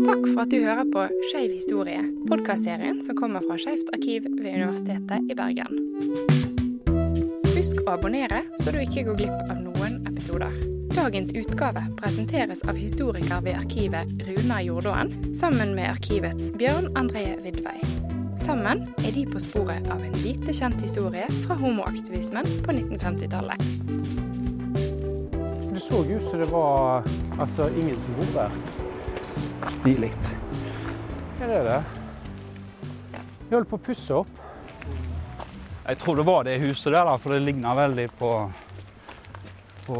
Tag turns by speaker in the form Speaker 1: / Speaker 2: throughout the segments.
Speaker 1: Takk for at du hører på Skeiv historie, podkastserien som kommer fra Skeivt arkiv ved Universitetet i Bergen. Husk å abonnere, så du ikke går glipp av noen episoder. Dagens utgave presenteres av historiker ved arkivet Runar Jordåen, sammen med arkivets Bjørn André Vidvei. Sammen er de på sporet av en lite kjent historie fra homoaktivismen på 1950-tallet.
Speaker 2: Så ut som det var altså, ingen som bor der. Stilig. Her er det. Vi holder på å pusse opp.
Speaker 3: Jeg tror det var det huset der, da, for det ligner veldig på, på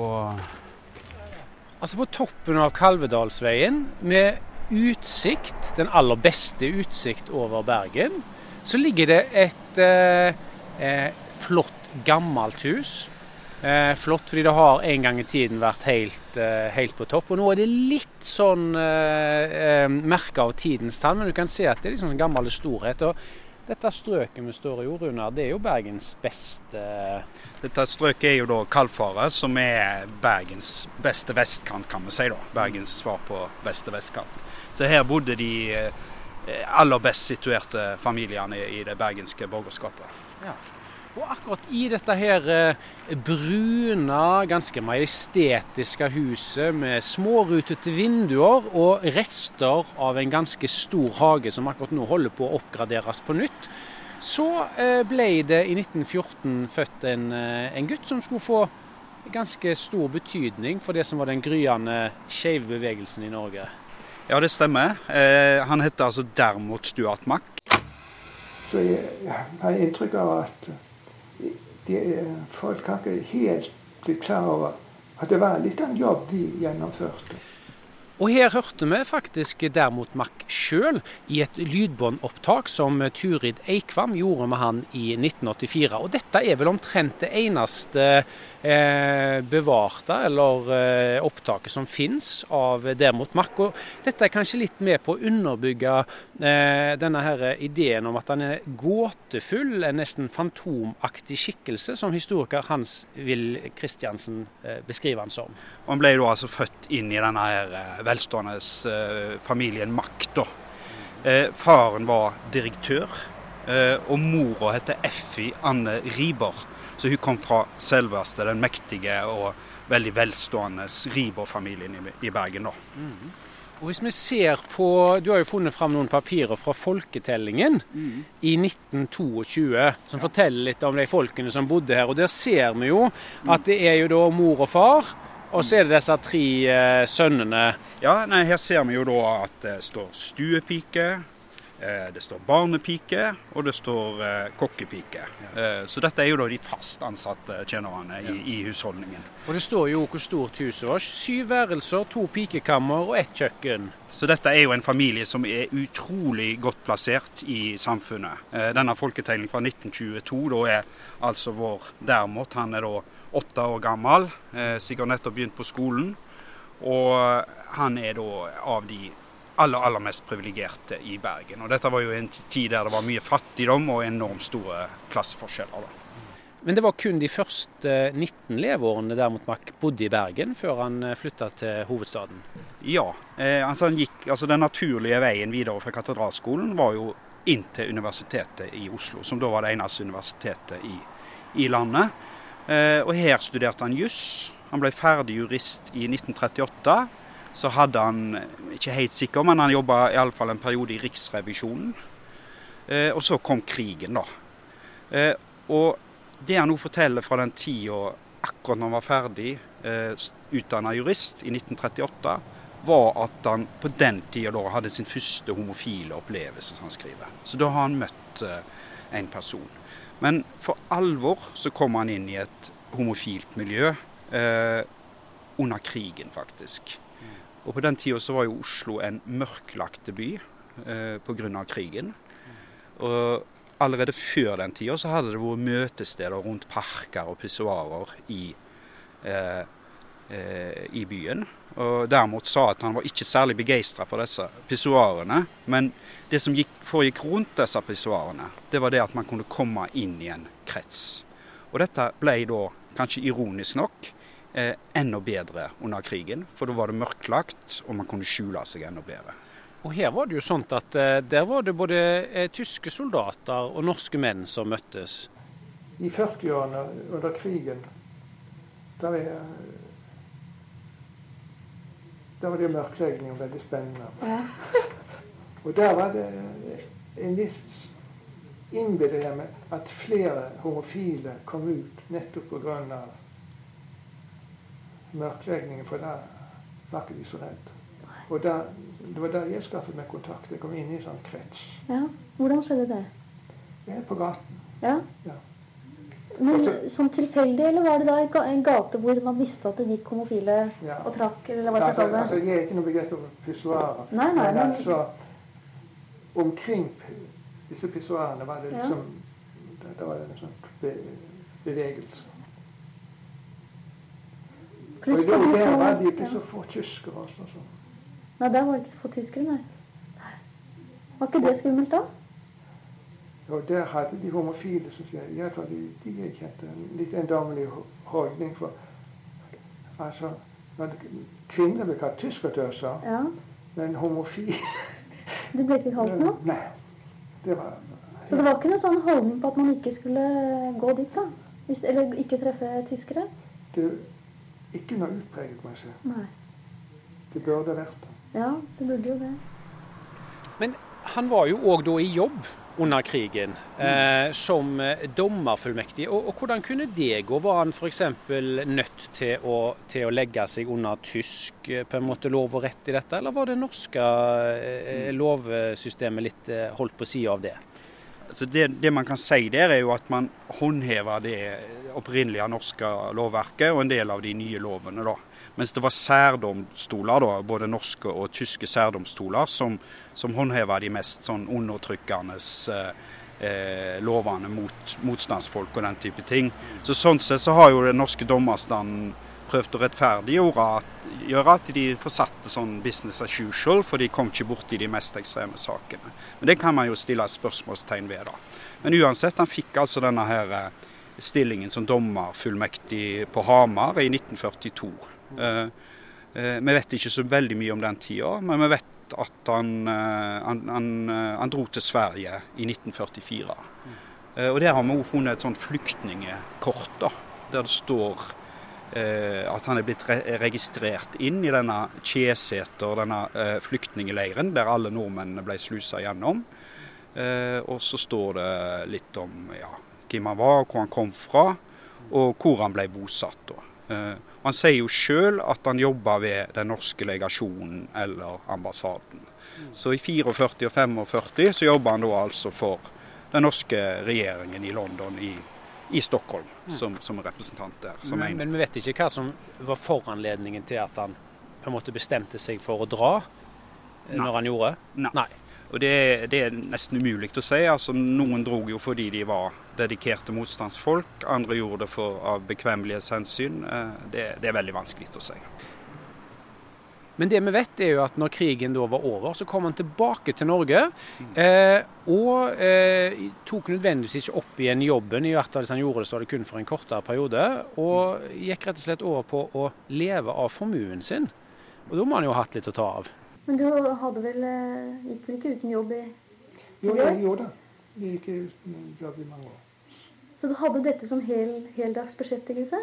Speaker 2: Altså På toppen av Kalvedalsveien, med utsikt, den aller beste utsikt over Bergen, så ligger det et eh, eh, flott, gammelt hus. Eh, flott fordi det har en gang i tiden vært helt, eh, helt på topp. Og nå er det litt sånn eh, merka av tidens tann, men du kan se at det er liksom en gammel storhet. og dette strøket vi står i, Runar, det er jo Bergens beste
Speaker 3: Dette strøket er jo da Kalfaret, som er Bergens beste vestkant, kan vi si. da. Bergens svar på beste vestkant. Så her bodde de eh, aller best situerte familiene i det bergenske borgerskapet.
Speaker 2: Ja. Og akkurat i dette her eh, brune, ganske majestetiske huset med smårutete vinduer og rester av en ganske stor hage som akkurat nå holder på å oppgraderes på nytt, så eh, ble det i 1914 født en, eh, en gutt som skulle få ganske stor betydning for det som var den gryende skeive bevegelsen i Norge.
Speaker 3: Ja, det stemmer. Eh, han heter altså Dermot Stuart Mack.
Speaker 4: Så jeg har inntrykk av at de, folk har ikke helt blitt klar over at det var litt av en jobb de gjennomførte.
Speaker 2: Og her hørte vi faktisk Dermot Mack sjøl i et lydbåndopptak som Turid Eikvam gjorde med han i 1984. Og dette er vel omtrent det eneste eh, bevarte eller eh, opptaket som finnes av Dermot Mack. Og dette er kanskje litt med på å underbygge eh, denne her ideen om at han er gåtefull, en nesten fantomaktig skikkelse, som historiker Hans Will Christiansen eh, beskriver han som.
Speaker 3: Han ble jo altså født inn i denne her eh, velstående eh, familien Makt. Eh, faren var direktør, eh, og mora heter Effie Anne Riber. Så hun kom fra selveste den mektige og veldig velstående Riber-familien i Bergen. da. Mm.
Speaker 2: Og Hvis vi ser på, Du har jo funnet fram noen papirer fra folketellingen mm. i 1922, som ja. forteller litt om de folkene som bodde her. og Der ser vi jo at det er jo da mor og far og så er det disse tre eh, sønnene.
Speaker 3: Ja, nei, Her ser vi jo da at det står stuepike, eh, det står barnepike og det står eh, kokkepike. Eh, så dette er jo da de fast ansatte tjenerne i, i, husholdningen.
Speaker 2: Og det står jo hvor stort huset var. Syv værelser, to pikekammer og ett kjøkken.
Speaker 3: Så dette er jo en familie som er utrolig godt plassert i samfunnet. Eh, denne folketegningen fra 1922, da er altså vår Dermot, han er da åtte år gammel, eh, sikkert nettopp begynt på skolen. Og han er da av de aller, aller mest privilegerte i Bergen. Og dette var jo en tid der det var mye fattigdom og enormt store klasseforskjeller. da.
Speaker 2: Men det var kun de første 19 leveårene der Mack bodde i Bergen, før han eh, flytta til hovedstaden?
Speaker 3: Ja. Eh, altså han gikk, altså Den naturlige veien videre fra katedralskolen var jo inn til Universitetet i Oslo, som da var det eneste universitetet i, i landet. Eh, og her studerte han juss. Han ble ferdig jurist i 1938. Så hadde han, ikke helt sikker, men han jobba iallfall en periode i Riksrevisjonen. Eh, og så kom krigen, da. Eh, og det han nå forteller fra den tida akkurat når han var ferdig utdanna jurist i 1938, var at han på den tida da hadde sin første homofile opplevelse, som han skriver. Så da har han møtt en person. Men for alvor så kom han inn i et homofilt miljø eh, under krigen, faktisk. Og på den tida så var jo Oslo en mørklagte by eh, pga. krigen. Og allerede før den tida så hadde det vært møtesteder rundt parker og pissoarer i, eh, eh, i byen. Og derimot sa at han var ikke særlig begeistra for disse pissoarene. Men det som gikk, foregikk rundt disse pissoarene, det var det at man kunne komme inn i en krets. Og dette ble da, kanskje ironisk nok, eh, enda bedre under krigen. For da var det mørklagt, og man kunne skjule seg enda bedre.
Speaker 2: Og her var det jo sånn at eh, der var det både eh, tyske soldater og norske menn som møttes.
Speaker 4: I 40-årene under krigen, der var, da var det mørklegging veldig spennende.
Speaker 5: Ja.
Speaker 4: Og der var det en viss innbilder jeg meg at flere homofile kom ut nettopp pga. mørkleggingen, for da var ikke de så redde. Og der, Det var da jeg skaffet meg kontakt. Jeg kom inn i en sånn krets.
Speaker 5: ja. Hvordan skjedde det?
Speaker 4: Jeg er på gaten.
Speaker 5: Ja.
Speaker 4: Ja.
Speaker 5: Men
Speaker 4: Altså-
Speaker 5: sånn tilfeldig, eller var det da en ga- en gate hvor man visste at det gikk homofile
Speaker 4: Ja.
Speaker 5: og trakk, eller hva
Speaker 4: Altså,
Speaker 5: skal jeg
Speaker 4: altså, jeg er ikke noe begrep om pissoarer.
Speaker 5: Nei, nei,
Speaker 4: men altså omkring disse pissoarene var det liksom ja. da var det en sånn be, bevegelse. Og
Speaker 5: i
Speaker 4: da,
Speaker 5: det
Speaker 4: der var det ikke så få tyskere også. Så.
Speaker 5: Nei, der var det ikke så få tyskere, nei. Var ikke det skummelt da?
Speaker 4: Og der hadde de homofile som jeg, jeg tror de, de jeg kjente, en litt eiendommelig ho- holdning. For altså, når kvinner ble kalt tyskerdøser,
Speaker 5: Ja.
Speaker 4: men homofile
Speaker 5: Du ble ikke kalt noe?
Speaker 4: Nei. Det var
Speaker 5: Så det var ikke noen sånn holdning på at man ikke skulle gå dit, da? Hvis, eller ikke treffe tyskere?
Speaker 4: det, ikke noe utpreget, må jeg si.
Speaker 5: Nei.
Speaker 4: Det burde vært det.
Speaker 5: Ja, det burde jo det.
Speaker 2: Men han var jo òg da i jobb under krigen, eh, som eh, dommerfullmektig. Og, og hvordan kunne det gå? Var han f.eks. nødt til å, til å legge seg under tysk eh, på en måte lov og rett i dette, eller var det norske eh, lovsystemet litt eh, holdt på sida av det?
Speaker 3: Så det, det man kan si der, er jo at man håndhever det opprinnelige norske lovverket og en del av de nye lovene. da. Mens det var særdomstoler, da, både norske og tyske særdomstoler, som, som håndhever de mest sånn undertrykkende eh, eh, lovene mot motstandsfolk og den type ting. Så Sånn sett så har jo den norske dommerstanden prøvd å rettferdiggjøre at, gjøre at de forsatte sånn business as usual, for de kom ikke borti de mest ekstreme sakene. Men det kan man jo stille et spørsmålstegn ved. da. Men uansett, han fikk altså denne her eh, stillingen som dommerfullmektig på Hamar i 1942. Eh, eh, vi vet ikke så veldig mye om den tida, men vi vet at han, eh, han, han, han dro til Sverige i 1944. Eh, og Der har vi også funnet et sånt flyktningekort, da, der det står eh, at han er blitt re registrert inn i denne Kjeseter, denne eh, flyktningeleiren der alle nordmennene ble slusa gjennom. Eh, og så står det litt om ja, hvem han var, hvor han kom fra, og hvor han ble bosatt. da. Eh, han sier jo sjøl at han jobber ved den norske legasjonen eller ambassaden. Så i 44 og 45 så jobber han da altså for den norske regjeringen i London, i, i Stockholm, som, som representant der. Som
Speaker 2: Men, men vi vet ikke hva som var foranledningen til at han på en måte bestemte seg for å dra eh,
Speaker 3: Nei.
Speaker 2: når han gjorde.
Speaker 3: Nei.
Speaker 2: Nei.
Speaker 3: Og det, det er nesten umulig å si. Altså, noen drog jo fordi de var dedikerte motstandsfolk. Andre gjorde det for, av bekvemmelighetshensyn. Eh, Det, det er veldig vanskelig å si.
Speaker 2: Men det vi vet er jo at når krigen da var over, så kom han tilbake til Norge. Eh, og eh, tok nødvendigvis ikke opp igjen jobben, i hvert fall hvis han gjorde det så var det kun for en kortere periode. Og gikk rett og slett over på å leve av formuen sin. Og da må han jo ha hatt litt å ta av.
Speaker 5: Men du hadde vel, eh, gikk vel ikke uten jobb i
Speaker 4: Jo, jeg gjorde det. Jeg gikk uten jobb i mange år.
Speaker 5: Så du hadde dette som hel, heldagsbeskjeftigelse?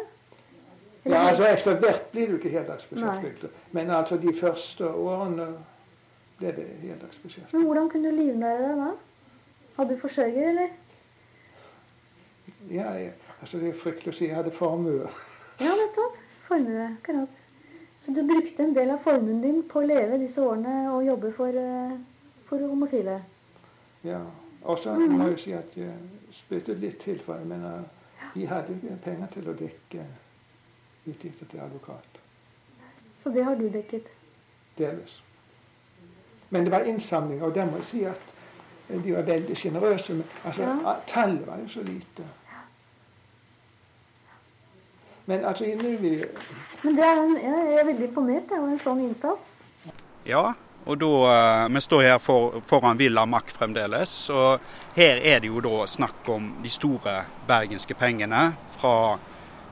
Speaker 5: Eller
Speaker 4: Ja, altså Etter hvert blir du ikke heldagsbeskjeftigelse. Men altså de første årene ble det heldagsbeskjeftigelse.
Speaker 5: Men hvordan kunne du livnære deg da? Hadde du forsørger, eller?
Speaker 4: Ja, jeg, altså det er fryktelig å si. Jeg hadde formue.
Speaker 5: Ja, nettopp. Formue. Akkurat. Så du brukte en del av formuen din på å leve disse årene og jobbe for, eh, for homofile?
Speaker 4: Ja. Og så må jeg si at jeg spilte litt til, for jeg mener, de hadde ikke penger til å dekke utgifter til advokat.
Speaker 5: Så det har du dekket?
Speaker 4: Delvis. Men det var innsamling, og der må jeg si at de var veldig sjenerøse. Altså,
Speaker 5: Ja.
Speaker 4: Tallet var jo så lite. Men altså, nå vil
Speaker 5: Men det er en, jeg er veldig imponert over en sånn innsats.
Speaker 3: Ja, og da, eh, Vi står her for, foran Villa Mack fremdeles. og Her er det jo da snakk om de store bergenske pengene fra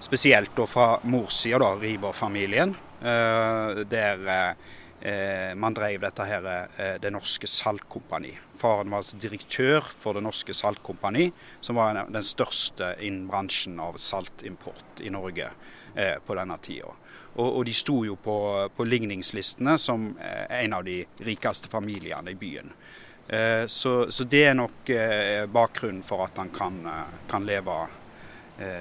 Speaker 3: spesielt da fra morssida, da, Riiber-familien. der man drev dette her, Det Norske Saltkompani. Faren var altså direktør for Det Norske Saltkompani, som var den største innen bransjen av saltimport i Norge på denne tida. Og, og, de sto jo på, på ligningslistene som en av de rikeste familiene i byen. Eh, så, så, det er nok eh, bakgrunnen for at han kan, eh, kan leve,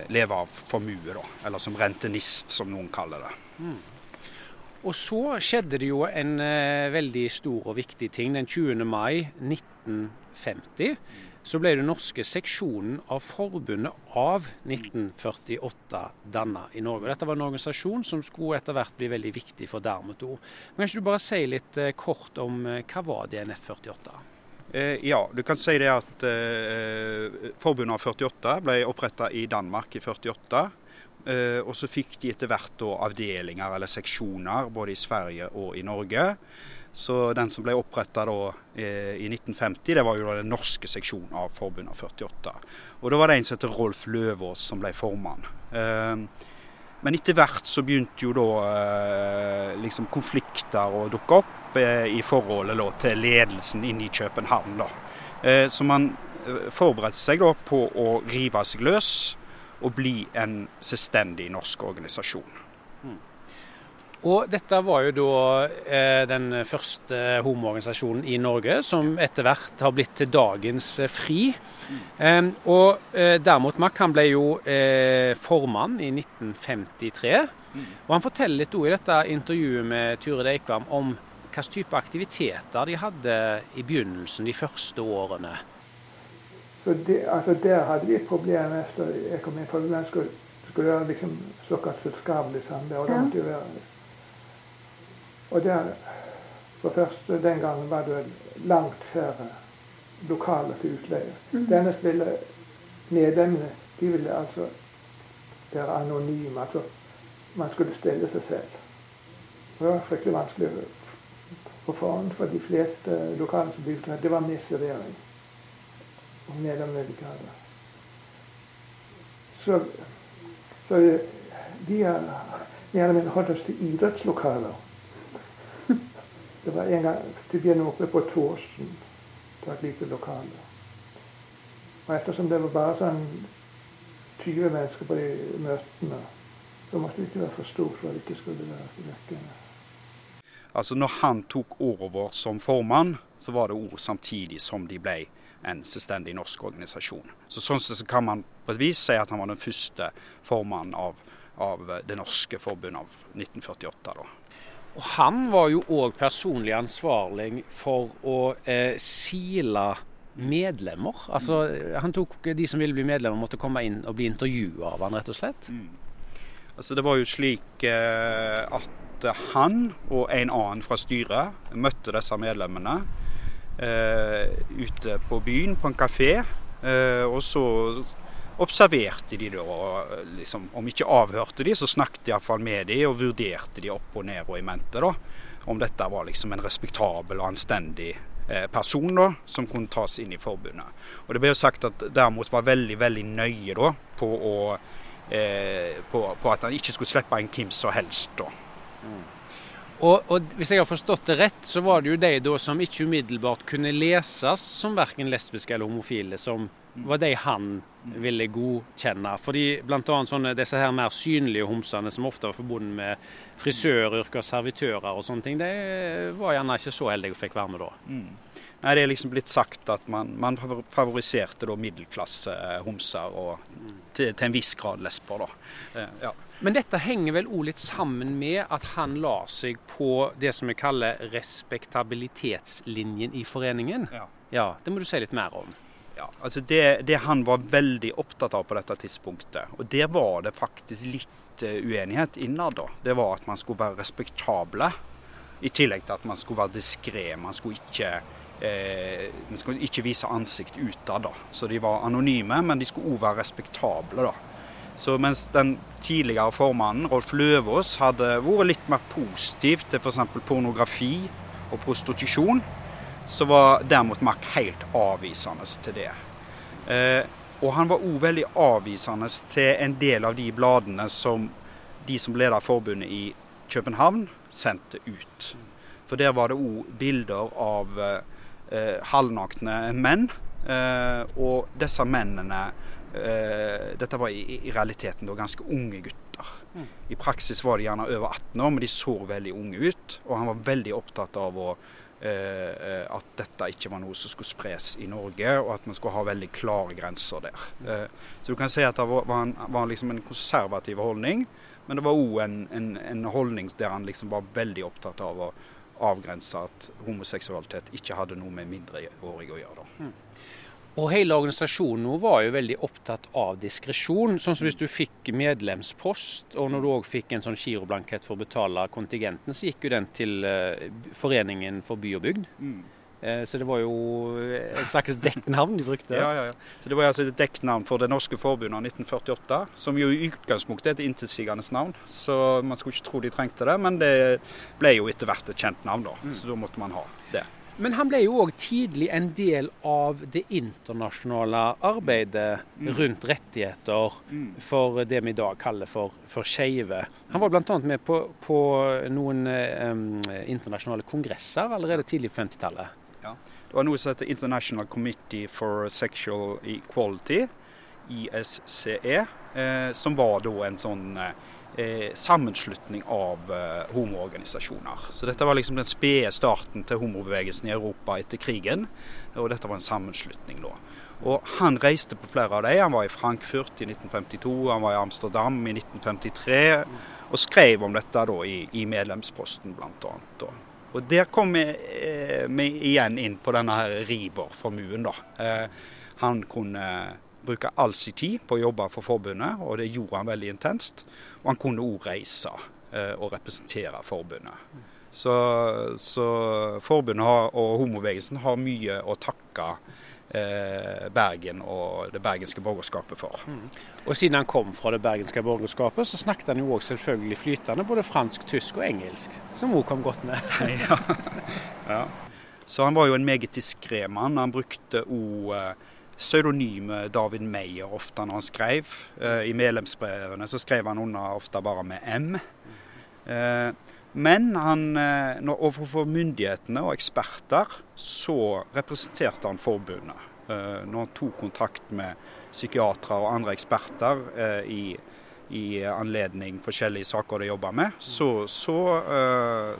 Speaker 3: leve, av formue, da. Eller som rentenist, som noen kaller det. Mm.
Speaker 2: Og så skjedde det jo en veldig stor og viktig ting. Den 20. mai 1950 så ble den norske seksjonen av forbundet av 1948 danna i Norge. Dette var en organisasjon som skulle etter hvert bli veldig viktig for Dermet Men Kan du bare si litt kort om hva var DNF 48?
Speaker 3: Eh, ja, du kan si det at eh, Forbundet av 48 ble oppretta i Danmark i 48. Eh, og så fikk de etter hvert avdelinger eller seksjoner både i Sverige og i Norge. Så den som ble oppretta eh, i 1950, det var jo den norske seksjonen av Forbundet av 48. Og da var det en som heter Rolf Løvås som ble formann. Eh, men etter hvert så begynte jo da liksom konflikter å dukke opp i forholdet til ledelsen inne i København. da. Så man forberedte seg da på å rive seg løs og bli en selvstendig norsk organisasjon.
Speaker 2: Og dette var jo da eh, den første homoorganisasjonen i Norge som etter hvert har blitt til dagens eh, FRI. Mm. og eh, Dermot Mack han ble jo eh, formann i 1953. Mm. Og Han forteller litt i dette intervjuet med Ture Deikvam om hvilke type aktiviteter de hadde i begynnelsen, de første årene.
Speaker 4: Så det, altså Der hadde vi et problem etter jeg kom inn. for Den skulle, skulle være liksom såkalt selskapelig samvær. og det måtte jo være og der, for først den gangen var det langt færre lokaler til utleie. Mm. Denne ville medlemmene de ville altså være anonyme. altså Man skulle stille seg selv. Det var fryktelig vanskelig på forhånd for de fleste lokaler som bygde det var med servering. Og det. Så, så de har mindre holdt oss til idrettslokaler. Det var en gang begynte oppe på Tåsen. Det et lite lokale. Og ettersom det var bare sånn 20 mennesker på de møtene, så måtte det ikke være for stort for at det ikke skulle være vekkende.
Speaker 3: Altså når han tok over som formann, så var det ord samtidig som de ble en selvstendig norsk organisasjon. Så Sånn sett så kan man på et vis si at han var den første formannen av, av Det norske forbundet av 1948. da.
Speaker 2: Og han var jo òg personlig ansvarlig for å eh, sile medlemmer. Altså, han tok De som ville bli medlemmer, måtte komme inn og bli intervjua av han, rett og slett. Mm.
Speaker 3: Altså, det var jo slik eh, at han og en annen fra styret møtte disse medlemmene eh, ute på byen, på en kafé. Eh, og så observerte de da, liksom, om ikke avhørte de, så snakket iallfall med de og vurderte de opp og ned og i mente da, om dette var liksom en respektabel og anstendig eh, person da, som kunne tas inn i forbundet. Og Det ble jo sagt at derimot var veldig veldig nøye da, på, å, eh, på, på at han ikke skulle slippe inn hvem som helst. da.
Speaker 2: Mm. Og, og, hvis jeg har forstått det rett, så var det jo de da som ikke umiddelbart kunne leses som verken lesbiske eller homofile, som var de han ville godkjenne. Fordi bl.a. sånne disse her mer synlige homsene som ofte var forbundet med frisøryrker, servitører og sånne ting, de var gjerne ikke så heldige og fikk være med da. Mm.
Speaker 3: Nei, Det er liksom blitt sagt at man, man favoriserte da middelklasse homser og til, til, en viss grad lesber. da.
Speaker 2: Eh, ja. Men dette henger vel òg litt sammen med at han la seg på det som vi kaller respektabilitetslinjen i foreningen. Ja. ja det må du si litt mer om.
Speaker 3: Ja, altså det, det, han var veldig opptatt av på dette tidspunktet, og der var det faktisk litt uh, uenighet innad, da. Det var at man skulle være respektable. I tillegg til at man skulle være diskré. Man skulle ikke eh, man skulle ikke vise ansikt utad. da. Så de var anonyme, men de skulle òg være respektable. da. Så mens den tidligere formannen, Rolf Løvås, hadde vært litt mer positiv til f.eks. pornografi og prostitusjon, så var derimot Mack helt avvisende til det. Eh, og han var òg veldig avvisende til en del av de bladene som de som leder forbundet i København, sendte ut. For der var det òg bilder av eh, halvnakne menn. Eh, og disse mennene Dette var i, i, realiteten da ganske unge gutter. Mm. I praksis var de gjerne over 18 år, men de så veldig unge ut. Og han var veldig opptatt av å Eh, at dette ikke var noe som skulle spres i Norge, og at man skulle ha veldig klare grenser der. Eh, så du kan si at det var, en, var liksom en konservativ holdning, men det var òg en, en, en, holdning der han liksom var veldig opptatt av å avgrense at homoseksualitet ikke hadde noe med mindreårige å gjøre. Da. Mm.
Speaker 2: Og hele organisasjonen var jo veldig opptatt av diskresjon. Sånn som hvis du fikk medlemspost, og når du òg fikk en sånn giroblankett for å betale kontingenten, så gikk jo den til uh, Foreningen for by og bygd. Mm. Uh, så det var jo et slags dekknavn de brukte.
Speaker 3: Ja, ja, ja. Så Det var altså et dekknavn for Det norske forbundet av 1948, som jo i utgangspunktet er et intetsigende navn. Så man skulle ikke tro de trengte det, men det ble jo etter hvert et kjent navn, da. Mm. Så da måtte man ha det.
Speaker 2: Men han ble jo òg tidlig en del av det internasjonale arbeidet mm. rundt rettigheter mm. for det vi i dag kaller for, for skeive. Han var bl.a. med på, på noen um, internasjonale kongresser allerede tidlig på 50-tallet.
Speaker 3: Ja. Det var noe som heter International Committee for Sexual Equality, ISCE, eh, som var da en sånn eh, eh, sammenslutning av eh, homoorganisasjoner. Så dette var liksom den spede starten til homobevegelsen i Europa etter krigen. Og dette var en sammenslutning da. Og han reiste på flere av dem. Han var i Frankfurt i 1952, han var i Amsterdam i 1953. Og skrev om dette da i, i medlemsposten bl.a. Og der kom eh, vi, igjen inn på denne her Rieber-formuen. da. Han kunne bruke all sin tid på å jobbe for forbundet, og det gjorde han veldig intenst. Og han kunne òg reise eh, og representere forbundet. Så, så forbundet har, og homobevegelsen har mye å takke eh, Bergen og det bergenske borgerskapet for. Mm.
Speaker 2: Og siden han kom fra det bergenske borgerskapet, så snakket han jo òg selvfølgelig flytende både fransk, tysk og engelsk, som òg kom godt med.
Speaker 3: ja. ja. Så han var jo en meget diskré mann. Han brukte òg pseudonyme David Meyer ofte når han skrev. Eh, I medlemsbrevene så skrev han under ofte bare med M. Eh, men han, eh, overfor myndighetene og eksperter så representerte han forbundet. Når han tok kontakt med psykiatere og andre eksperter i, i anledning forskjellige saker de jobba med, så, så,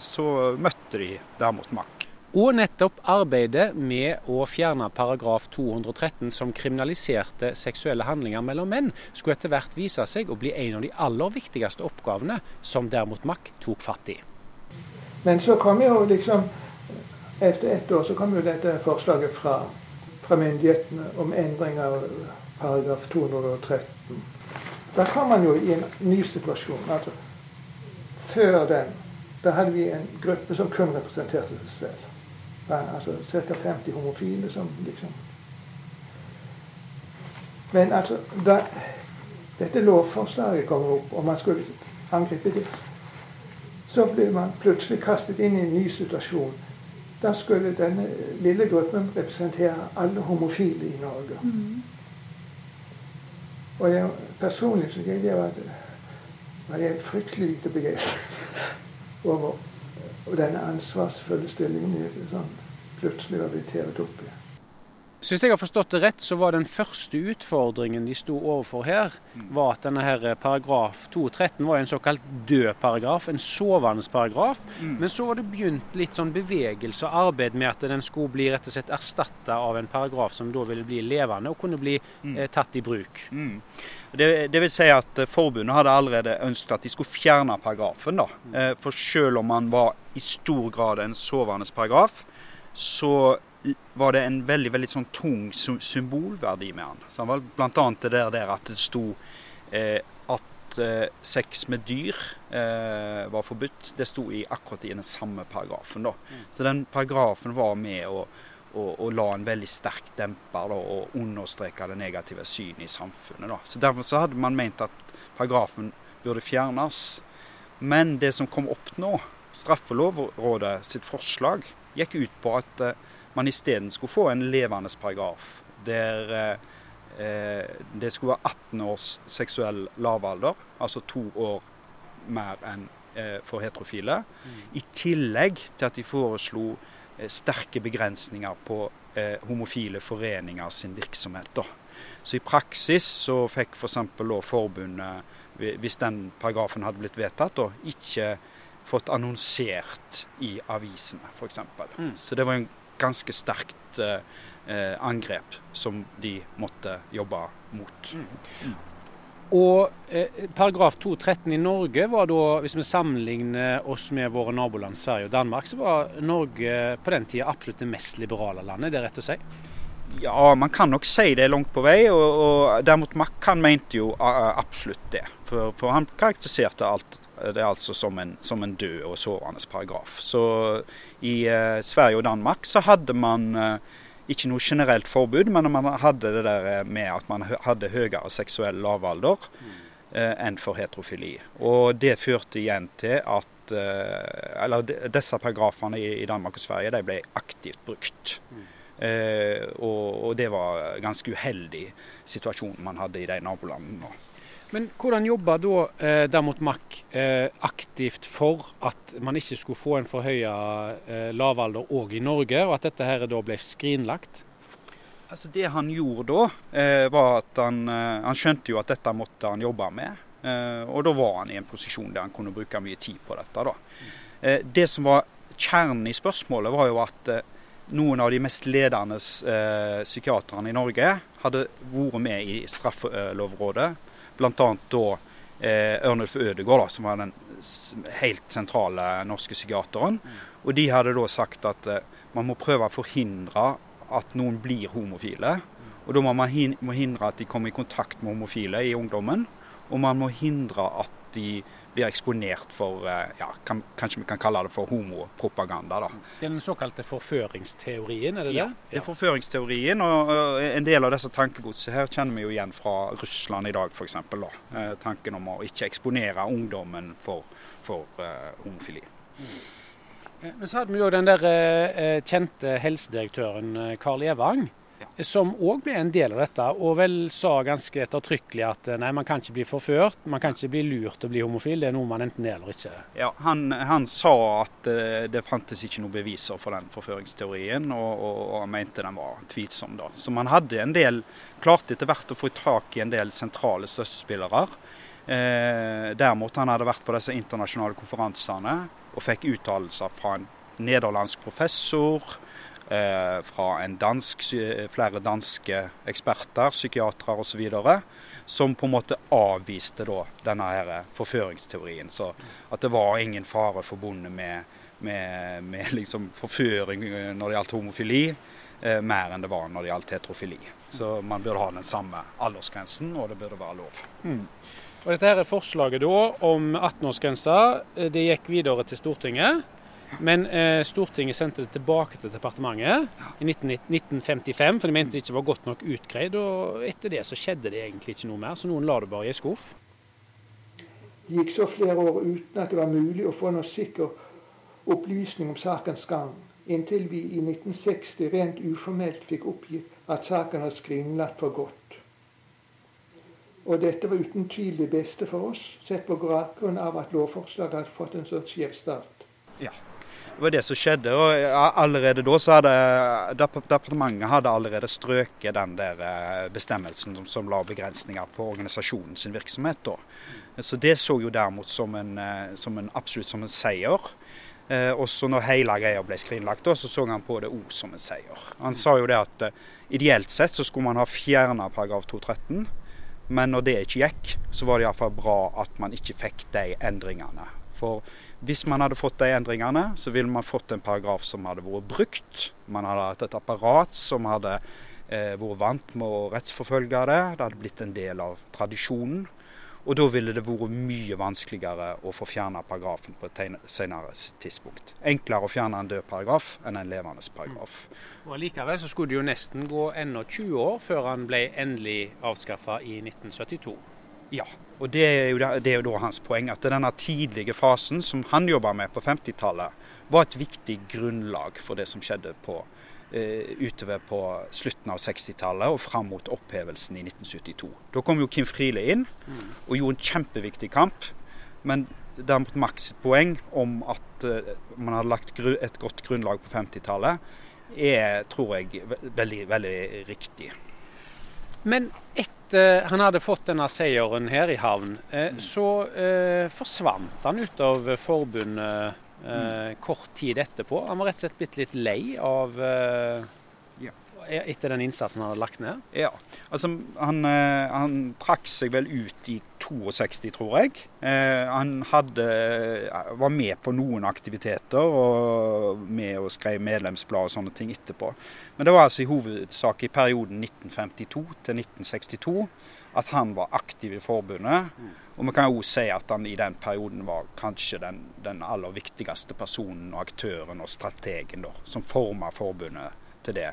Speaker 3: så møtte de derimot makt.
Speaker 2: Og nettopp arbeidet med å fjerne paragraf 213 som kriminaliserte seksuelle handlinger mellom menn, skulle etter hvert vise seg å bli en av de aller viktigste oppgavene som derimot Mack tok fatt i.
Speaker 4: Men så kom jo liksom Etter ett år så kom jo dette forslaget fra, fra myndighetene om endring av paragraf 213. Da kom man jo i en ny situasjon. altså Før den da hadde vi en gruppe som kun representerte seg selv altså ca. 50 homofile som liksom Men altså da dette lovforslaget kom opp, og man skulle angripe det, så ble man plutselig kastet inn i en ny situasjon. Da skulle denne lille gruppen representere alle homofile i Norge. Mm. Og jeg, personlig så jeg var, var jeg fryktelig lite begeistret over og denne ansvarsfulle stillingen sånn, plutselig var blitt hevet opp i.
Speaker 2: Så hvis jeg har forstått det rett, så var den første utfordringen de sto overfor her, mm. var at denne her eh, paragraf 213 var en såkalt død paragraf, en sovende paragraf. Mm. Men så var det begynt litt sånn bevegelse og arbeid med at den skulle bli rett og slett erstatta av en paragraf som da ville bli levende og kunne bli mm. eh, tatt i bruk. Mm.
Speaker 3: Det, det, vil si at eh, forbundet hadde allerede ønsket at de skulle fjerne paragrafen. da. Mm. Eh, for selv om man var i stor grad en sovende paragraf, så var det en veldig veldig sånn tung symbolverdi med han. Så han var Bl.a. det der, der, at det sto eh, at eh, sex med dyr eh, var forbudt. Det sto i akkurat i den samme paragrafen. da. Mm. Så den paragrafen var med å, å, å la en veldig sterk demper da, og understreke det negative synet i samfunnet. da. Så Derfor så hadde man ment at paragrafen burde fjernes. Men det som kom opp nå, Straffelovrådet sitt forslag, gikk ut på at eh, man isteden skulle få en levende paragraf. Der, eh, det skulle være 18 års seksuell lavalder, altså to år mer enn eh, for heterofile. Mm. I tillegg til at de foreslo eh, sterke begrensninger på homofile foreninger sin virksomhet. Da. Så i praksis så fikk f.eks. For forbundet, hvis den paragrafen hadde blitt vedtatt, da, ikke fått annonsert i avisene, f.eks. Mm. Så det var en ganske sterkt eh, angrep som de måtte jobbe mot. Mm.
Speaker 2: Og eh, paragraf 213 i Norge var da, hvis vi sammenligner oss med våre naboland Sverige og Danmark, så var Norge på den tida absolutt det mest liberale landet, det er rett å si?
Speaker 3: Ja, man kan nok si det langt på vei. Og, og derimot Mack mente jo absolutt det. For, for, han karakteriserte alt det er altså som en, som en død og sovende paragraf. Så i eh, Sverige og Danmark så hadde man eh, ikke noe generelt forbud, men man hadde det der eh, med at man hadde høyere seksuell lavalder eh, enn for heterofili. Og det førte igjen til at eh, Eller disse paragrafene i, i, Danmark og Sverige de ble aktivt brukt. Mm. Eh, og, og, det var en ganske uheldig situasjon man hadde i de nabolandene.
Speaker 2: Men hvordan jobba da eh, derimot Mack eh, aktivt for at man ikke skulle få en forhøya eh, lavalder òg i Norge, og at dette her da ble skrinlagt?
Speaker 3: Altså Det han gjorde da, eh, var at han, eh, han, skjønte jo at dette måtte han jobbe med. Eh, og da var han i en posisjon der han kunne bruke mye tid på dette. da. det som var kjernen i spørsmålet, var jo at noen av de mest ledende psykiaterne i Norge hadde vært med i Straffelovrådet Bl.a. da eh, Ørnulf Ødegård, da, som var den helt sentrale norske psykiateren. Mm. Og de hadde da sagt at eh, man må prøve å forhindre at noen blir homofile. Og da må man hindre at de kommer i kontakt med homofile i ungdommen. Og man må hindre at de blir eksponert for eh, ja, kan, Kanskje vi kan kalle det for homopropaganda. da.
Speaker 2: Den såkalte forføringsteorien, er det
Speaker 3: ja, det? Ja, det er forføringsteorien. Og, en del av disse tankegodset her kjenner vi jo igjen fra Russland i dag, f.eks. Eh, tanken om å ikke eksponere ungdommen for, for uh, homofili. Mm.
Speaker 2: Men så hadde vi jo den der kjente helsedirektøren Karl Evang som òg ble en del av dette, og vel sa ganske ettertrykkelig at nei, man kan ikke bli forført, man kan ikke bli lurt til å bli homofil, det er noe man enten er eller ikke.
Speaker 3: Ja, Han, han sa at uh, det fantes ikke noen beviser for den forføringsteorien, og, og, og, han mente den var tvilsom. da. Så man hadde en del, klarte etter hvert å få tak i en del sentrale støttespillere. Eh, derimot han hadde vært på disse internasjonale konferansene og fikk uttalelser fra en nederlandsk professor, eh, fra dansk, flere danske eksperter, psykiatere osv. Som på en måte avviste da denne her forføringsteorien. Så at det var ingen fare forbundet med, med, med liksom forføring når det gjaldt homofili. Eh, mer enn det var når det gjaldt heterofili. Så man burde ha den samme aldersgrensen, og det burde være lov. Mm.
Speaker 2: Og Dette her er forslaget da om 18-årsgrensa. Eh, det gikk videre til Stortinget. Men eh, Stortinget sendte det tilbake til departementet i 1955, for de mente det ikke var godt nok utgreid. Og etter det så skjedde det egentlig ikke noe mer, så noen la det bare i en skuff.
Speaker 4: Det gikk så flere år uten at det var mulig å få noe sikker opplysning om sakens gang, inntil vi i 1960 rent uformelt fikk oppgitt at saken var skrinlagt for godt. Og dette var uten tvil det beste for oss, sett på bakgrunn av at lovforslaget hadde fått en så skjev start.
Speaker 3: Ja, det var det som skjedde. og Allerede da så hadde departementet hadde allerede strøket den der eh, bestemmelsen som la begrensninger på organisasjonens virksomhet. da. Så Det så jo derimot som en, eh, som en absolutt som en seier. Eh, også når hele greia ble skrinlagt, så så han på det òg som en seier. Han sa jo det at eh, ideelt sett så skulle man ha fjerna paragraf 213. Men når det ikke gikk, så var det iallfall bra at man ikke fikk de endringene. For hvis man hadde fått de endringene, så ville man fått en paragraf som hadde vært brukt. Man hadde hatt et apparat som hadde eh, vært vant med å rettsforfølge det. Det hadde blitt en del av tradisjonen. Og da ville det vært mye vanskeligere å få fjerna paragrafen på et senere tidspunkt. Enklere å fjerne en død paragraf enn en levende paragraf.
Speaker 2: Mm. Og Likevel så skulle det jo nesten gå ennå 20 år før han ble endelig avskaffa i 1972.
Speaker 3: Ja, og det er, jo, det er, jo, da hans poeng. At denne tidlige fasen som han jobba med på 50-tallet, var et viktig grunnlag for det som skjedde på, eh, utover på slutten av 60-tallet og fram mot opphevelsen i 1972. Da kom jo Kim Friele inn og gjorde en kjempeviktig kamp. Men derimot Max sitt poeng om at eh, man hadde lagt et godt grunnlag på 50-tallet, er, tror jeg, veldig, veldig riktig.
Speaker 2: Men etter han hadde fått denne seieren her i havn, eh, mm. så eh, forsvant han ut av forbundet eh, mm. kort tid etterpå. Han var rett og slett blitt litt lei av eh, etter den innsatsen han hadde lagt ned?
Speaker 3: Ja, altså han, eh, han trakk seg vel ut i 62, tror jeg. Eh, han hadde, eh, var med på noen aktiviteter og med og skrev medlemsblad og sånne ting etterpå. Men det var altså i hovedsak i perioden 1952 til 1962 at han var aktiv i forbundet. Og vi kan jo si at han i den perioden var kanskje den, den aller viktigste personen og aktøren og strategen da, som forma forbundet til det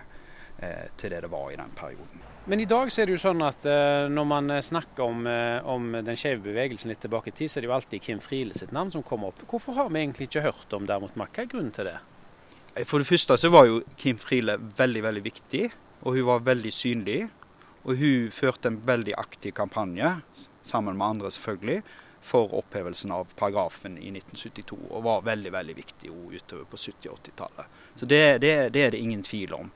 Speaker 3: til det det var i den perioden.
Speaker 2: Men i dag så er det jo sånn at eh, når man eh, snakker om, om den skeive bevegelsen litt tilbake i tid, så er det jo alltid Kim Friele sitt navn som kommer opp. Hvorfor har vi egentlig ikke hørt om Dermot Mack? Hva er grunnen til det?
Speaker 3: For det første så var jo Kim Friele veldig, veldig viktig, og hun var veldig synlig. Og hun førte en veldig aktiv kampanje, sammen med andre selvfølgelig, for opphevelsen av paragrafen i 1972, og var veldig veldig viktig utover på 70- og 80-tallet. Så det, det, det er det ingen tvil om.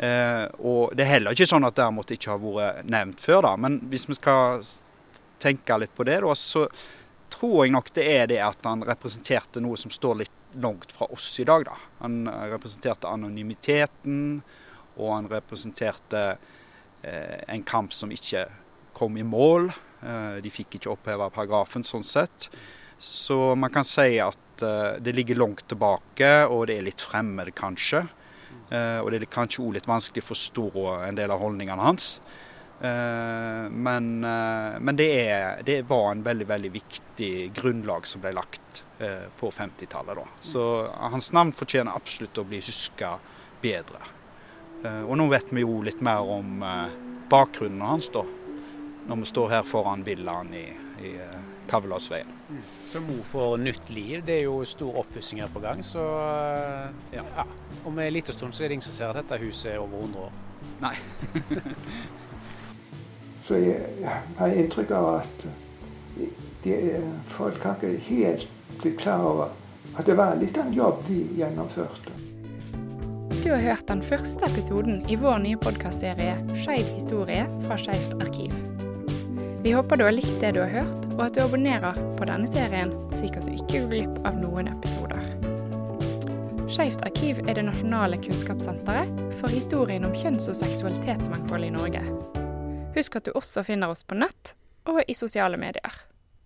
Speaker 3: Eh, og det er heller ikke sånn at det ikke har vært nevnt før, da. Men hvis vi skal tenke litt på det, da, så tror jeg nok det er det at han representerte noe som står litt langt fra oss i dag. da. Han representerte anonymiteten, og han representerte eh, en kamp som ikke kom i mål. Eh, de fikk ikke oppheva paragrafen sånn sett. Så man kan si at eh, det ligger langt tilbake, og det er litt fremmed kanskje. Uh, og det er kanskje òg litt vanskelig å forstå en del av holdningene hans. Uh, men, uh, men det, er, det, var en veldig veldig viktig grunnlag som ble lagt på 50-tallet. Så hans navn fortjener absolutt å bli huska bedre. og nå vet vi jo litt mer om bakgrunnen hans, da, når vi står her foran villaen i, i Kavlåsveien. Mm.
Speaker 2: Så Mo får nytt liv. Det er jo stor oppussing her på gang. Så ja. ja. Om en liten stund så er det ingen som ser at dette huset er over 100 år.
Speaker 3: Nei.
Speaker 4: så jeg har inntrykk av at de, folk har ikke helt blitt klar over at det var litt av en jobb de gjennomførte.
Speaker 1: Du har hørt den første episoden i vår nye podkastserie Skeiv historie fra Skeivt arkiv. Vi håper du har likt det du har hørt, og at du abonnerer på denne serien, slik at du ikke går glipp av noen episoder. Skeivt arkiv er det nasjonale kunnskapssenteret for historien om kjønns- og seksualitetsmangfold i Norge. Husk at du også finner oss på nett og i sosiale medier.